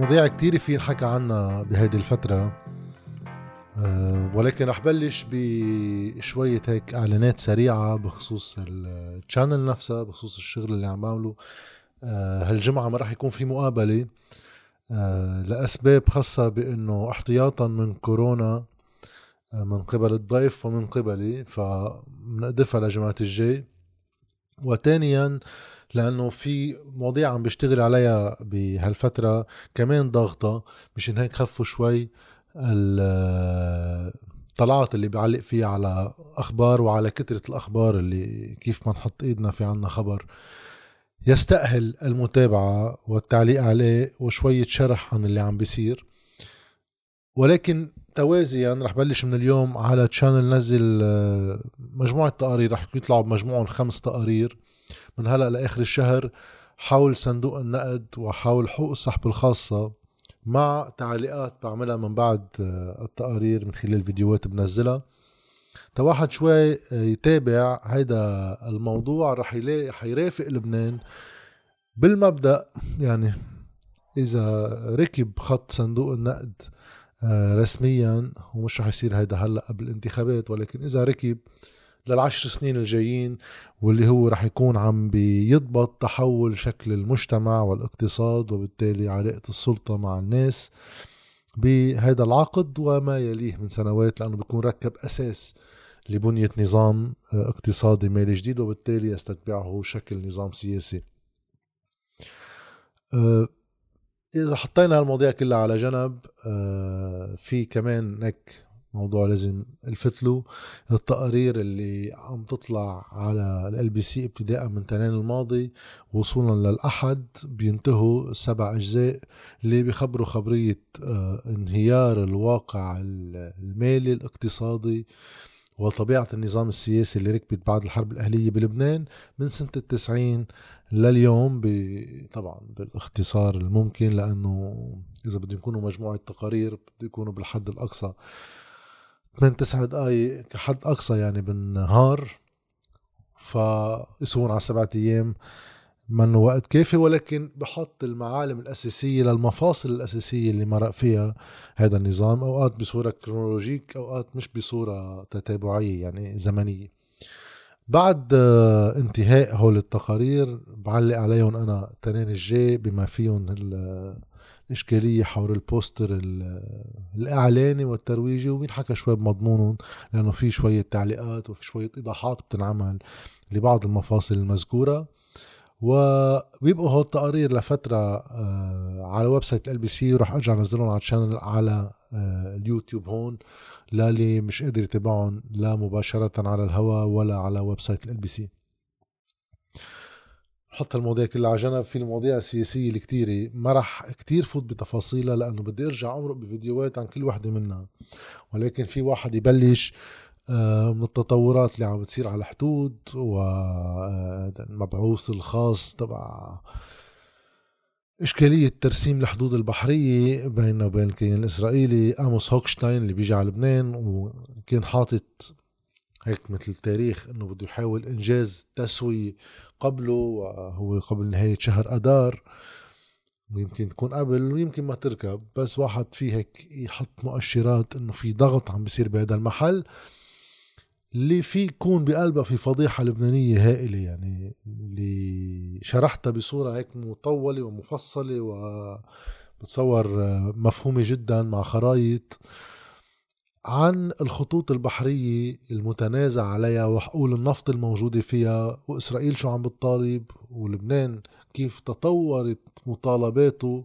مواضيع كتير في ينحكى عنها بهيدي الفترة. أه ولكن رح بلش بشوية هيك إعلانات سريعة بخصوص الشانل نفسها بخصوص الشغل اللي عم بعمله. أه هالجمعة ما رح يكون في مقابلة. أه لأسباب خاصة بأنه احتياطا من كورونا من قبل الضيف ومن قبلي فمنقدفها لجماعة الجاي. وثانيا لأنه في مواضيع عم بشتغل عليها بهالفترة. كمان ضغطة مشان هيك خفوا شوي الطلعات اللي بعلق فيها على أخبار وعلى كثره الأخبار اللي كيف ما نحط إيدنا في عنا خبر. يستأهل المتابعة والتعليق عليه وشوية شرح عن اللي عم بيصير. ولكن توازيا رح بلش من اليوم على تشانل نزل آه، مجموعة تقارير رح يطلعوا بمجموعهم خمس تقارير. من هلأ لآخر الشهر حول صندوق النقد وحول حقوق السحب الخاصة مع تعليقات بعملها من بعد آه، التقارير من خلال فيديوهات بنزلها تواحد شوي آه، يتابع هيدا الموضوع رح يلاقي حيرافق لبنان بالمبدأ يعني إذا ركب خط صندوق النقد آه، رسميا ومش رح يصير هيدا هلأ قبل الانتخابات ولكن إذا ركب للعشر سنين الجايين واللي هو رح يكون عم بيضبط تحول شكل المجتمع والاقتصاد وبالتالي علاقة السلطة مع الناس بهذا العقد وما يليه من سنوات لأنه بيكون ركب أساس لبنية نظام آه، اقتصادي مالي جديد وبالتالي يستتبعه شكل نظام سياسي. آه، إذا حطينا المواضيع كلها على جنب آه، في كمان هيك موضوع لازم الفت له التقارير اللي عم تطلع على ال بي سي ابتداء من تنين الماضي وصولا للأحد بينتهوا السبع أجزاء اللي بيخبروا خبرية آه، انهيار الواقع المالي الاقتصادي وطبيعة النظام السياسي اللي ركبت بعد الحرب الأهلية بلبنان من سنة التسعين لليوم طبعا بالاختصار الممكن لأنه إذا بدهم يكونوا مجموعة تقارير بده يكونوا بالحد الأقصى 8 9 دقائق كحد أقصى يعني بالنهار فيسون على سبعة أيام منه وقت كافي. ولكن بحط المعالم الأساسية للمفاصل الأساسية اللي مرق فيها هذا النظام. أوقات بصورة chronologique أوقات مش بصورة تتابعية يعني زمنية. بعد انتهاء هول التقارير بعلق عليهم أنا التنين الجاي بما فيهم إشكالية حول ال poster الإعلاني والترويجي وبينحكى شوي بمضمونهم لأنه في شوية تعليقات وفي شوية إيضاحات بتنعمل لبعض المفاصل المذكورة. وبيبقوا هول التقارير لفترة آه، على website LBC ورح أرجع أنزلهم على ال channel على آه، اليوتيوب هون. للي مش قادر يتابعهم لا مباشرة على الهواء ولا على website LBC. نحط المواضيع كلها على جنب. في المواضيع السياسية اللي كتيرة ما رح كتير فوت بتفاصيلها لأنه بدي أرجع أمرق بفيديوهات عن كل وحدة منها. ولكن في واحد يبلش آه، من التطورات اللي عم بتصير على الحدود والمبعوث الخاص تبع إشكالية ترسيم الحدود البحرية بيننا وبين الكيان الإسرائيلي أموس هوكشتاين اللي بيجي على لبنان وكان حاطط هيك مثل تاريخ إنه بده يحاول إنجاز تسوية قبله وهو قبل نهاية شهر اذار ويمكن تكون قبل ويمكن ما تركب بس واحد في هيك يحط مؤشرات إنه في ضغط عم بيصير بهذا المحل. اللي في يكون بقلبها في فضيحة لبنانية هائلة يعني اللي شرحتها بصورة هيك مطولة ومفصلة وبتصور مفهومة جدا مع خرايط. عن الخطوط البحرية المتنازع عليها وحقول النفط الموجودة فيها وإسرائيل شو عم بتطالب ولبنان كيف تطورت مطالباته.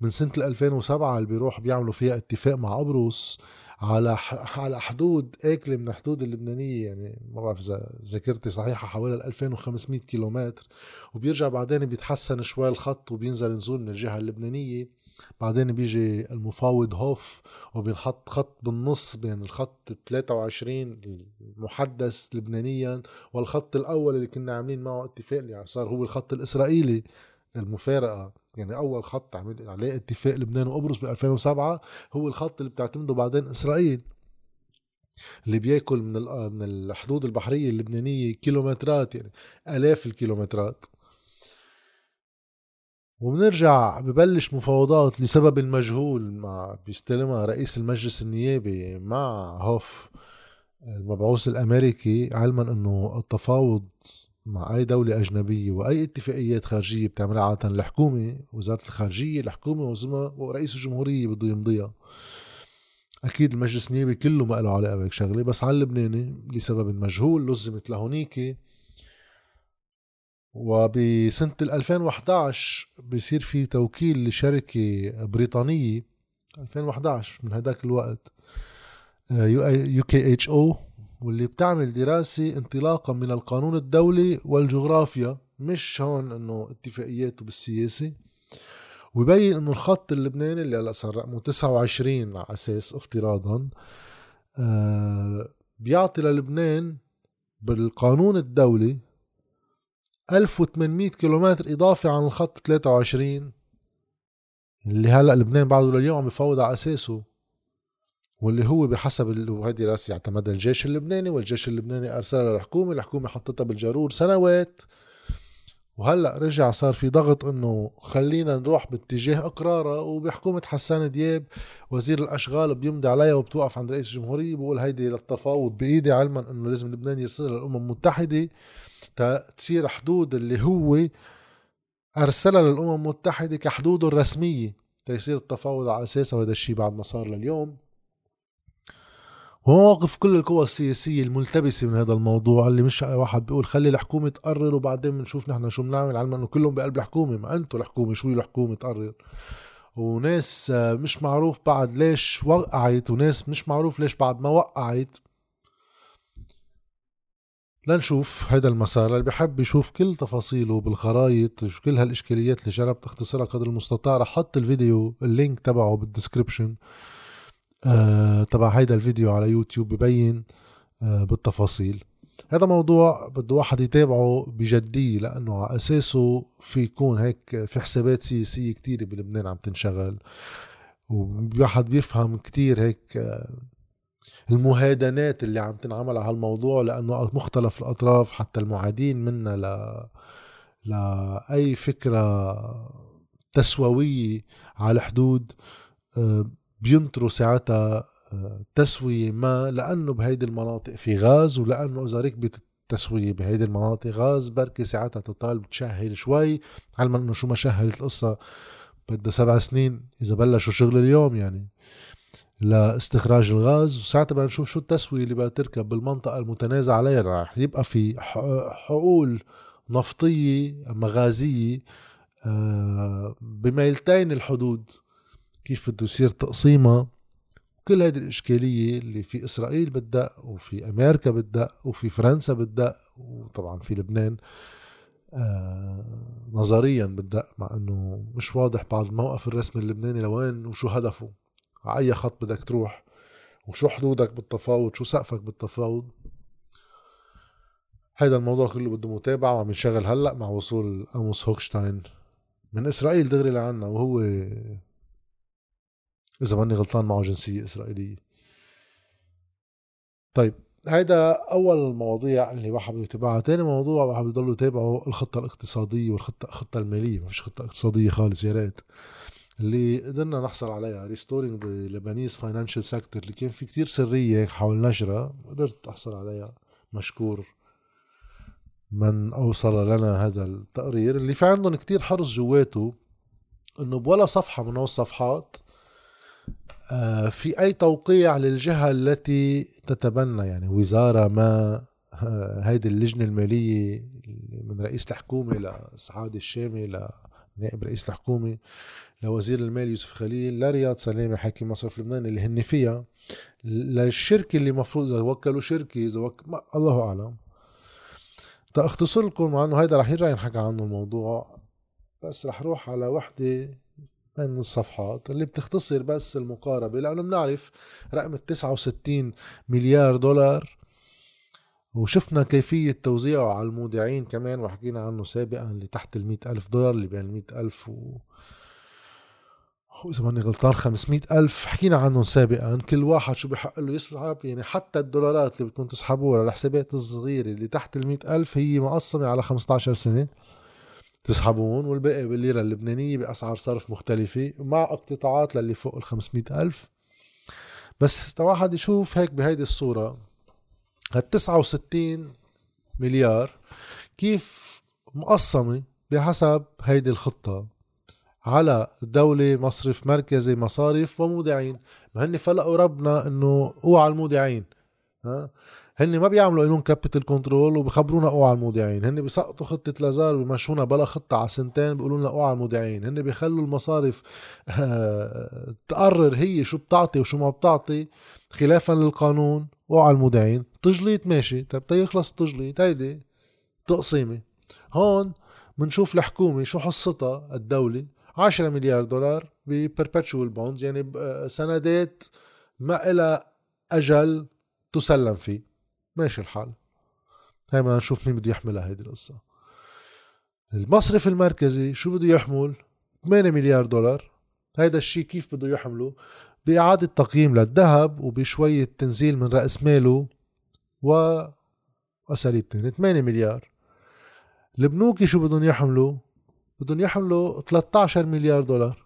من سنة 2007 اللي بيروح بيعملوا فيها اتفاق مع قبرص على على حدود آكلة من الحدود اللبنانية يعني ما بعرف إذا ذاكرتي صحيحة حوالي 2500 كيلومتر. وبيرجع بعدين بيتحسن شوي الخط وبينزل نزول من الجهة اللبنانية. بعدين بيجي المفاوض هوف وبينحط خط بالنص بين الخط 23 المحدث لبنانيا والخط الأول اللي كنا عاملين معه اتفاق اللي صار هو الخط الإسرائيلي المفارقه يعني أول خط عمل عليه اتفاق لبنان وقبرص ب 2007 هو الخط اللي بتعتمده بعدين إسرائيل. اللي بياكل من من الحدود البحرية اللبنانية كيلومترات يعني آلاف الكيلومترات. وبنرجع ببلش مفاوضات لسبب مجهول مع بيستلمها رئيس المجلس النيابي مع هوف المبعوث الأمريكي علما إنه التفاوض مع أي دولة أجنبية وأي اتفاقيات خارجية بتعملها عادة الحكومة وزارة الخارجية الحكومة ورئيس الجمهورية بده يمضيها. أكيد المجلس النيابي كله ما له علاقة بهيك شغلة بس على اللبناني لسبب مجهول لزمت لهونيك وبسنة 2011 بيصير في توكيل لشركة بريطانية. 2011 من هداك الوقت UKHO واللي بتعمل دراسة انطلاقا من القانون الدولي والجغرافيا مش هون إنه اتفاقياته بالسياسة. ويبين إنه الخط اللبناني اللي هلأ صار رقمه 29 على أساس افتراضا آه بيعطي للبنان بالقانون الدولي 1800 كيلومتر إضافي عن الخط 23 اللي هلأ لبنان بعده لليوم عم يفاوض على أساسه واللي هو بحسب وهيدي راسي اعتمدها الجيش اللبناني والجيش اللبناني ارسلها للحكومة الحكومة حطتها بالجرور سنوات وهلأ رجع صار في ضغط إنه خلينا نروح باتجاه أقرارها وبحكومة حسان دياب وزير الأشغال بيمضي عليها وبتوقف عند رئيس الجمهورية بقول هيدي للتفاوض بإيدي علما إنه لازم لبنان يرسلها للأمم المتحدة. تصير حدود اللي هو أرسلها للأمم المتحدة كحدوده الرسمية. تيصير التفاوض على أساسها وهذا الشيء بعد ما صار لليوم. ومواقف كل القوى السياسية الملتبسة من هذا الموضوع. اللي مش واحد بيقول خلي الحكومة تقرر وبعدين بنشوف نحن شو بنعمل علما إنه كلهم بقلب الحكومة. ما أنتوا الحكومة شو الحكومة تقرر؟ وناس مش معروف بعد ليش وقعت وناس مش معروف ليش بعد ما وقعت. لنشوف هذا المسار. اللي بحب يشوف كل تفاصيله بالخرايط كل هالإشكاليات اللي جربت اختصرها قدر المستطاع رح حط الفيديو ال link تبعه بال description آه تبع هيدا الفيديو على يوتيوب ببين آه بالتفاصيل. هذا موضوع بده واحد يتابعه بجدية لأنه على أساسه في يكون هيك في حسابات سياسية كتير بلبنان عم تنشغل. وواحد بيفهم كتير هيك آه المهادنات اللي عم تنعمل على هالموضوع لأنه مختلف الأطراف حتى المعادين منا ل لأي فكرة تسووية على الحدود آه، بينطروا ساعتها آه، تسوية ما لأنه بهيدي المناطق في غاز ولأنه إذا ركبت التسوية بهيدي المناطق غاز بركي ساعتها تطالب تشهل شوي. علما إنه شو ما شهلت القصة بدها سبع سنين إذا بلشوا شغل اليوم يعني. لاستخراج الغاز وساعتها بدنا نشوف شو التسوية اللي بدها تركب بالمنطقة المتنازع عليها رح يبقى في حقول نفطية مغازية آه، بميلتين الحدود. كيف بده يصير تقسيمها؟ كل هذه الإشكالية اللي في إسرائيل بتدق وفي أمريكا بتدق وفي فرنسا بتدق وطبعا في لبنان آه نظريا بتدق مع إنه مش واضح بعد الموقف الرسمي اللبناني لوين وشو هدفه. أي خط بدك تروح وشو حدودك بالتفاوض شو سقفك بالتفاوض. هيدا الموضوع كله بده متابعة وعم ينشغل هلأ مع وصول أموس هوكشتاين. من إسرائيل دغري لعنا وهو إذا ماني غلطان معه جنسية إسرائيلية. طيب هيدا أول المواضيع اللي واحد بده يتابعها. تاني موضوع واحد بده يتابعه الخطة الاقتصادية والخطة الخطة المالية. ما فيش خطة اقتصادية خالص يا ريت. اللي قدرنا نحصل عليها restoring the Lebanese financial sector اللي كان في كتير سرية حول نشرها قدرت أحصل عليها مشكور. من أوصل لنا هذا التقرير اللي في عندهم كتير حرص جواته إنه بولا صفحة من الصفحات آه، في أي توقيع للجهة التي تتبنى يعني وزارة ما آه، هيدي اللجنة المالية من رئيس الحكومة لسعاده الشامي لنائب رئيس الحكومة لوزير المال يوسف خليل لرياض سلامة حاكم مصرف لبنان اللي هن فيها. للشركه اللي مفروض إذا وكلوا شركة إذا وك... الله أعلم. تاختصر لكم مع انه هيدا رح يرجع ينحكى عنه الموضوع. بس رح روح على وحدة من الصفحات اللي بتختصر بس المقاربة لأنه بنعرف رقم ال 69 مليار دولار وشفنا كيفية توزيعه على المودعين كمان وحكينا عنه سابقا اللي تحت ال ألف دولار اللي بين ال ألف و إذا ماني غلطان 500 ألف. حكينا عنهم سابقا كل واحد شو بحق له يسحب يعني حتى الدولارات اللي بدكم تسحبوها للحسابات الصغيرة اللي تحت ال ألف هي مقسمة على 15 سنة تسحبون والباقي بالليرة اللبنانية بأسعار صرف مختلفة مع اقتطاعات للي فوق ال 500 ألف. بس واحد يشوف هيك بهيدي الصورة. هال 69 مليار. كيف مقسمة بحسب هيدي الخطة على الدولة مصرف مركزي مصارف ومودعين؟ ما هن فلقوا ربنا إنه أوعى المودعين ها؟ هن ما بيعملوا لهم capital control وبخبرونا أوعى المودعين. هن بيسقطوا خطة لازار وبمشونا بلا خطة على سنتين بيقولوا لنا أوعى المودعين. هن بيخلوا المصارف تقرر هي شو بتعطي وشو ما بتعطي خلافا للقانون. أوعى المودعين. تجليط ماشي طيب تيخلص التجليط هيدي تقسيمة. هون بنشوف الحكومة شو حصتها الدولة 10 مليار دولار ببربتشوال بوندز يعني سندات ما إلى أجل تسلم فيه. ماشي الحال. هاي بدنا نشوف مين بده يحملها هيدي القصة. المصرف المركزي شو بده يحمل؟ 8 مليار دولار. هيدا الشيء كيف بده يحمله؟ بإعادة تقييم للذهب وبشوية تنزيل من رأس ماله. وأساليب تانية. 8 مليار. البنوك شو بدهم يحملوا؟ بدهم يحملوا 13 مليار دولار.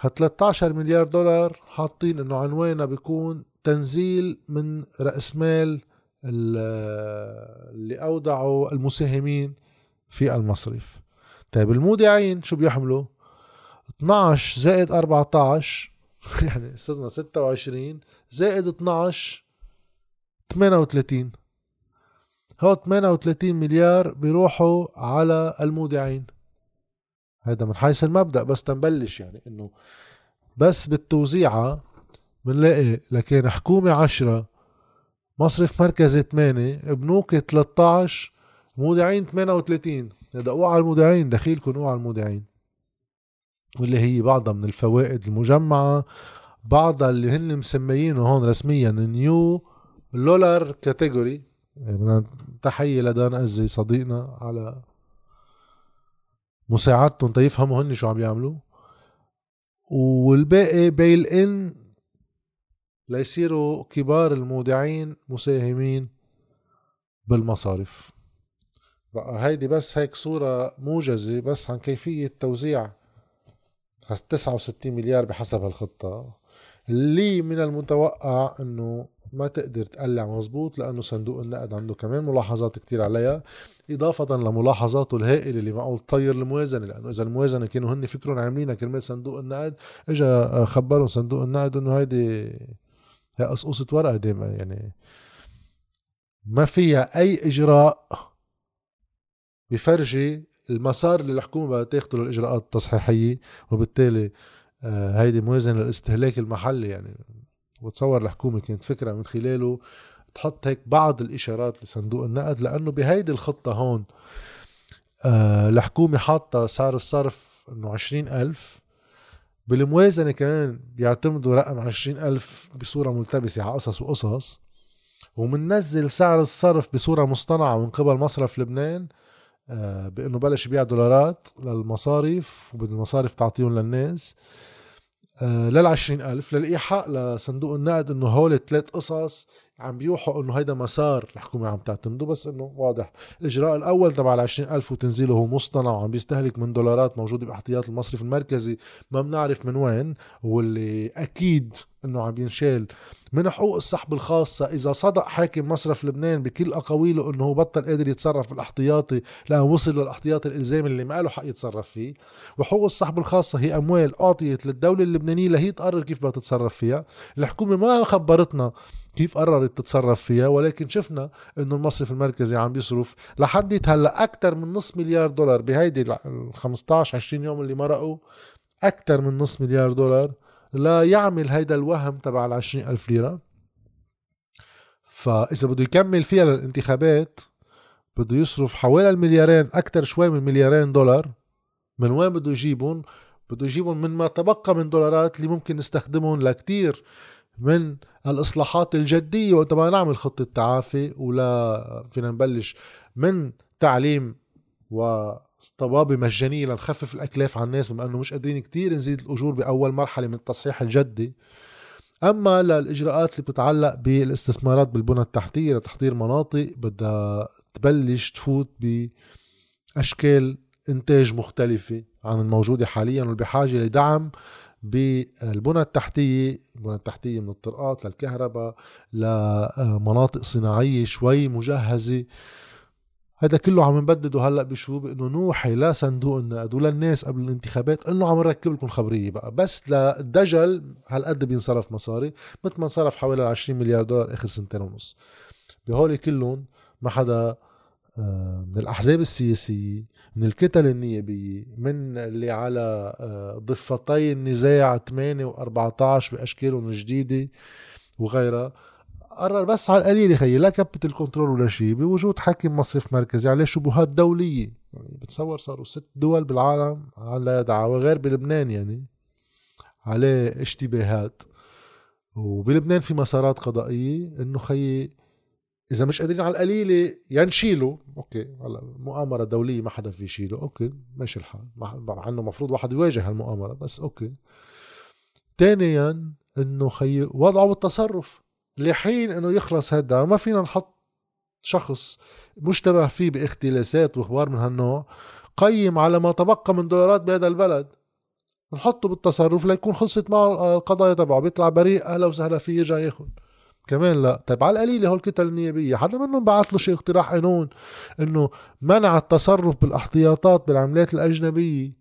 ها 13 مليار دولار حاطين إنه عنوانها بيكون تنزيل من رأس مال اللي أودعوا المساهمين في المصرف. طيب المودعين شو بيحملوا؟ 12 زائد 14 يعني صرنا 26 زائد 12 38 هو 38 مليار بيروحوا على المودعين. هذا من حيث المبدأ بس تنبلش يعني إنه بس بالتوزيعة بنلاقي لكن حكومة عشرة مصرف مركزي 8 بنوك 13 مودعين 38 هذا اوعى المودعين دخيلكم اوعى المودعين. واللي هي بعضها من الفوائد المجمعة بعضها اللي هن مسميينه هون رسميا نيو لولار كاتيجوري. بدنا تحية لدان أزي صديقنا على مساعدتهم تيفهموا هن شو عم يعملوا. والباقي بيل ان ليصيروا كبار المودعين مساهمين بالمصارف. بقى هيدي بس هيك صورة موجزة بس عن كيفية توزيع 69 مليار بحسب الخطة اللي من المتوقع إنه ما تقدر تقلع مزبوط لأنه صندوق النقد عنده كمان ملاحظات كتير عليها إضافة لملاحظاته الهائلة اللي معقول تطير الموازنة لأنه إذا الموازنة كانوا هن فكرهم عاملينها كرمال صندوق النقد اجى خبرهم صندوق النقد إنه هيدي هي قصقصة ورقة دائما يعني ما فيها أي إجراء بفرجي المسار اللي الحكومة بدها تاخده للإجراءات التصحيحية وبالتالي آه، هيدي موازنة الاستهلاك المحلي يعني وتصور الحكومة كانت فكرة من خلاله تحط هيك بعض الإشارات لصندوق النقد لأنه بهيدي الخطة هون آه الحكومة حاطة سعر الصرف إنه عشرين ألف بالموازنة كمان بيعتمدوا رقم عشرين ألف بصورة ملتبسة على قصص وقصص ومننزل سعر الصرف بصورة مصطنعة من قبل مصرف لبنان آه بأنه بلش يبيع دولارات للمصارف وبالمصارف تعطيهم للناس. لل ألف للإيحاء لصندوق النقد إنه هول الثلاث قصص عم بيوحوا إنه هيدا مسار الحكومة عم تعتمده بس إنه واضح. الإجراء الأول تبع ال ألف وتنزيله هو مصطنع وعم بيستهلك من دولارات موجودة باحتياط المصرف المركزي ما بنعرف من وين واللي أكيد إنه عم ينشال من حقوق السحب الخاصة. إذا صدق حاكم مصرف لبنان بكل أقاويله أنه بطل قادر يتصرف بالاحتياطي لأنه وصل للاحتياطي الإلزامي اللي ما له حق يتصرف فيه وحقوق السحب الخاصة هي أموال أعطيت للدولة اللبنانية لهي تقرر كيف بدها تتصرف فيها. الحكومة ما خبرتنا كيف قررت تتصرف فيها؟ ولكن شفنا إنه المصرف المركزي عم بيصرف لحد هلأ أكثر من نص مليار دولار بهيدي ال 15 20 يوم اللي مرقوا أكثر من نص مليار دولار لا يعمل هيدا الوهم تبع ال ألف ليرة. فإذا بده يكمل فيها للانتخابات بده يصرف حوالي المليارين أكتر شوي من مليارين دولار. من وين بده يجيبهم؟ بده يجيبهم من ما تبقى من دولارات اللي ممكن نستخدمهم لكتير. من الإصلاحات الجدية وقت ما نعمل خطة تعافي ولا فينا نبلش من تعليم و طبابة مجانية لنخفف الأكلاف على الناس بما أنه مش قادرين كتير نزيد الأجور بأول مرحلة من التصحيح الجدي. أما للإجراءات اللي بتتعلق بالاستثمارات بالبنى التحتية لتحضير مناطق بدها تبلش تفوت بأشكال إنتاج مختلفة عن الموجودة حاليا وبحاجه لدعم بالبنى التحتية البنى التحتية من الطرقات للكهرباء لمناطق صناعية شوي مجهزة. هذا كله عم نبدده هلأ بشو؟ بإنه نوحي لا صندوق النقد ولا الناس قبل الانتخابات إنه عم نركب لكم خبرية بقى. بس للدجل هالقد بينصرف مصاري مثل ما انصرف حوالي 20 مليار دولار آخر سنتين ونص. بهول كلهم ما حدا من الأحزاب السياسية من الكتل النيابية من اللي على آه، ضفتي النزاع 8 و14 باشكالهم الجديده وغيرها. قرر بس على القليل خيي لا capital control ولا شيء بوجود حاكم مصرف مركزي عليه شبهات دولية؟ يعني بتصور صاروا ست دول بالعالم على دعوى غير بلبنان يعني عليه اشتباهات. وبلبنان في مسارات قضائية إنه خيي إذا مش قادرين على القليلة يا نشيله okay هلا مؤامرة دولية ما حدا في يشيله okay ماشي الحال. مع انه المفروض واحد يواجه هالمؤامرة بس okay. ثانيا إنه خي وضعه بالتصرف. لحين إنه يخلص هذا ما فينا نحط شخص مشتبه فيه باختلاسات وأخبار من هالنوع قيم على ما تبقى من دولارات بهذا البلد. نحطه بالتصرف ليكون خلصت معه القضايا تبعه. بيطلع بريء أهلا وسهلا فيه يرجع ياخذ. كمان لا. طيب على القليلة هول الكتل النيابية حدا منهم بعث له شيء اقتراح قانون إنه منع التصرف بالأحتياطات بالعملات الأجنبية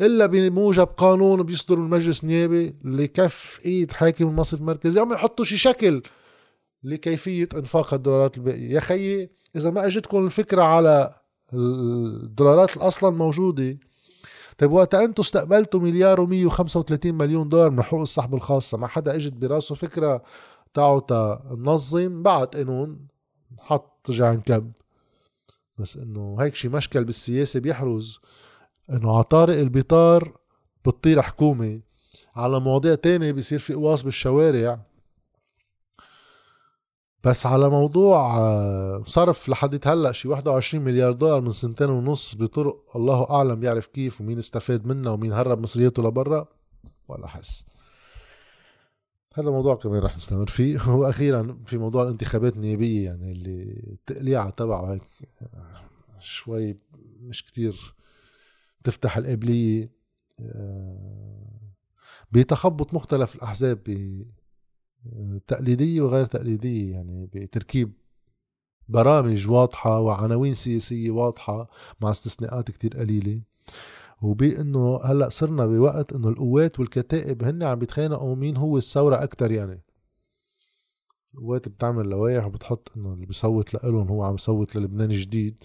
إلا بموجب قانون بيصدر من المجلس النيابي لكف إيد حاكم المصرف المركزي. أو يحطوا شي شكل لكيفية إنفاق الدولارات الباقية. يا خيي إذا ما أجتكم الفكرة على الدولارات أصلا موجودة طيب وقت أنتم استقبلتوا مليار و135 مليون دولار من حقوق السحب الخاصة ما حدا إجت براسه فكرة تاعو تا ننظم بعد قانون حط رجع نكب. بس انه هيك شي مشكل بالسياسة بيحرز انه على طارق البطار بتطير حكومة. على مواضيع تانية بيصير في قواص بالشوارع. بس على موضوع آه، صرف لحد هلا شي 21 مليار دولار من سنتين ونص بطرق الله أعلم بيعرف كيف ومين استفاد منها ومين هرب مصرياته لبرا ولا حس. هذا موضوع كمان رح نستمر فيه. وأخيرا في موضوع الانتخابات النيابية يعني اللي التقليعه تبعه هيك شوي مش كتير تفتح القابليه آه، بتخبط مختلف الأحزاب تقليدية وغير تقليدية يعني بتركيب برامج واضحة وعناوين سياسية واضحة مع استثناءات كتير قليلة. وبانه هلأ صرنا بوقت إنه القوات والكتائب هن عم بيتخانقوا مين هو الثورة أكثر يعني. القوات بتعمل لوائح وبتحط إنه اللي بيصوت لإلهم هو عم يصوت للبنان جديد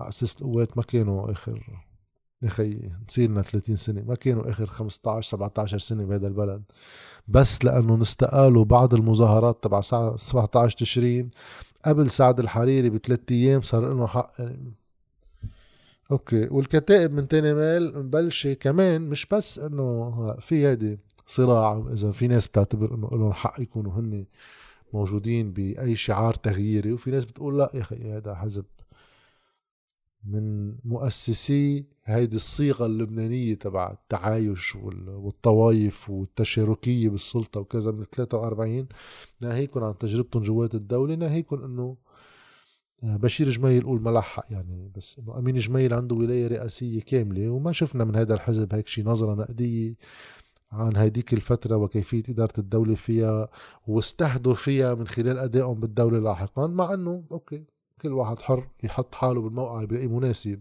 على أساس القوات ما كانوا آخر يا خي نصيرنا 30 سنة ما كانوا آخر 15 17 سنة بهذا البلد. بس لأنه نستقالوا بعض المظاهرات تبع 17 تشرين قبل سعد الحريري بثلاث أيام صار لهم حق يعني. أوكي. والكتائب من تاني مال مبلشة كمان مش بس إنه في هيدي صراع إذا في ناس بتعتبر إنه لهم حق يكونوا هن موجودين بأي شعار تغييري وفي ناس بتقول لأ يا أخي هذا حزب من مؤسسي هيدي الصيغة اللبنانية تبع التعايش والطوايف والتشاركية بالسلطة وكذا من 43 ناهيكم عن تجربتهم جوات الدولة ناهيكم إنه بشير جميل قول ملحق يعني بس إنه أمين جميل عنده ولاية رئاسية كاملة وما شفنا من هذا الحزب هيك شيء نظرة نقدية عن هيديك الفترة وكيفية إدارة الدولة فيها واستهدوا فيها من خلال أدائهم بالدولة لاحقا مع أنه أوكي كل واحد حر يحط حاله بالموقع اللي مناسب.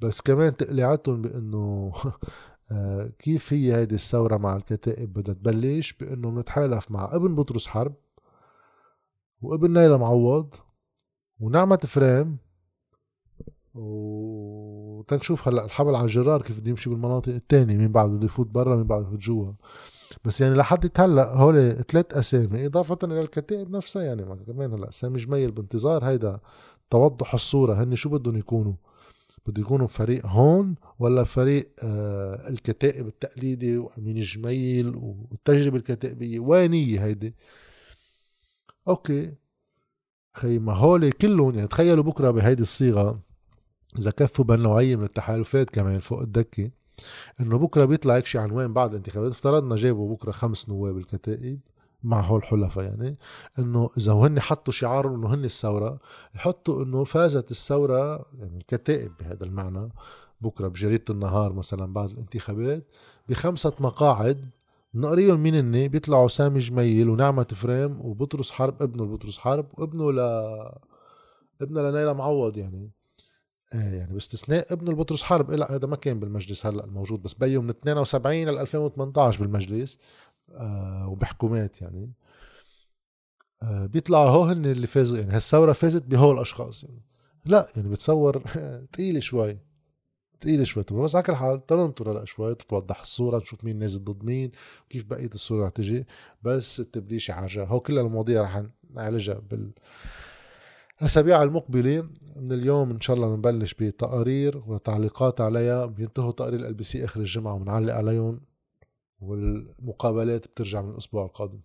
بس كمان تقليعتهم بأنه آه، كيف هي هيدي الثورة مع الكتائب بدها تبلش؟ بأنه نتحالف مع ابن بطرس حرب وابن نيلة معوض ونعمة فريم وتنشوف هلأ الحبل على الجرار كيف بده يمشي بالمناطق الثانية مين بعد بده يفوت برا مين بعد يفوت جوا. بس يعني لحد هلأ هول ثلاث أسامي إضافة إلى الكتائب نفسها يعني كمان هلأ سامي جميل بانتظار هيدا توضح الصورة هن شو بدهم يكونوا؟ بده يكونوا فريق هون ولا فريق آه الكتائب التقليدي وأمين جميل والتجربة الكتائبية؟ وينيه هيدي؟ أوكي. خي ما هول كلهم يعني تخيلوا بكرة بهيدي الصيغة. إذا كفوا بين نوعيه من التحالفات كمان فوق الدكة إنه بكرة بيطلع هيك شي عنوان بعد الانتخابات. افترضنا جابوا بكرة خمس نواب الكتائب مع هول الحلفاء يعني إنه إذا هن حطوا شعار إنه هن الثورة يحطوا إنه فازت الثورة يعني الكتائب بهذا المعنى بكرة بجريدة النهار مثلا بعد الانتخابات بخمسة مقاعد نقريهم مين هن بيطلعوا سامي جميل ونعمة فريم وبطرس حرب ابنه لبطرس حرب وابنه ل ابنه لنيلة معوض يعني. آه يعني باستثناء ابنه لبطرس حرب. لا هذا ما كان بالمجلس هلأ الموجود بس بيو من 72 ل 2018 بالمجلس. آه وبحكومات يعني. آه بيطلعوا هو هن اللي فازوا يعني. هالثورة فازت بهول الأشخاص يعني. لا يعني بتصور ثقيله شوي. ثقيله شوي بس على كل حال تننطر هلا شوي تتوضح الصورة نشوف مين نازل ضد مين وكيف بقية الصورة رح تجي. بس التبليشة حاجة. هو كل المواضيع رح نعالجها بال الأسابيع المقبلة. من اليوم إن شاء الله بنبلش بتقارير وتعليقات عليها. بينتهوا تقارير ال بي سي آخر الجمعة وبنعلق عليهم والمقابلات بترجع من الأسبوع القادم.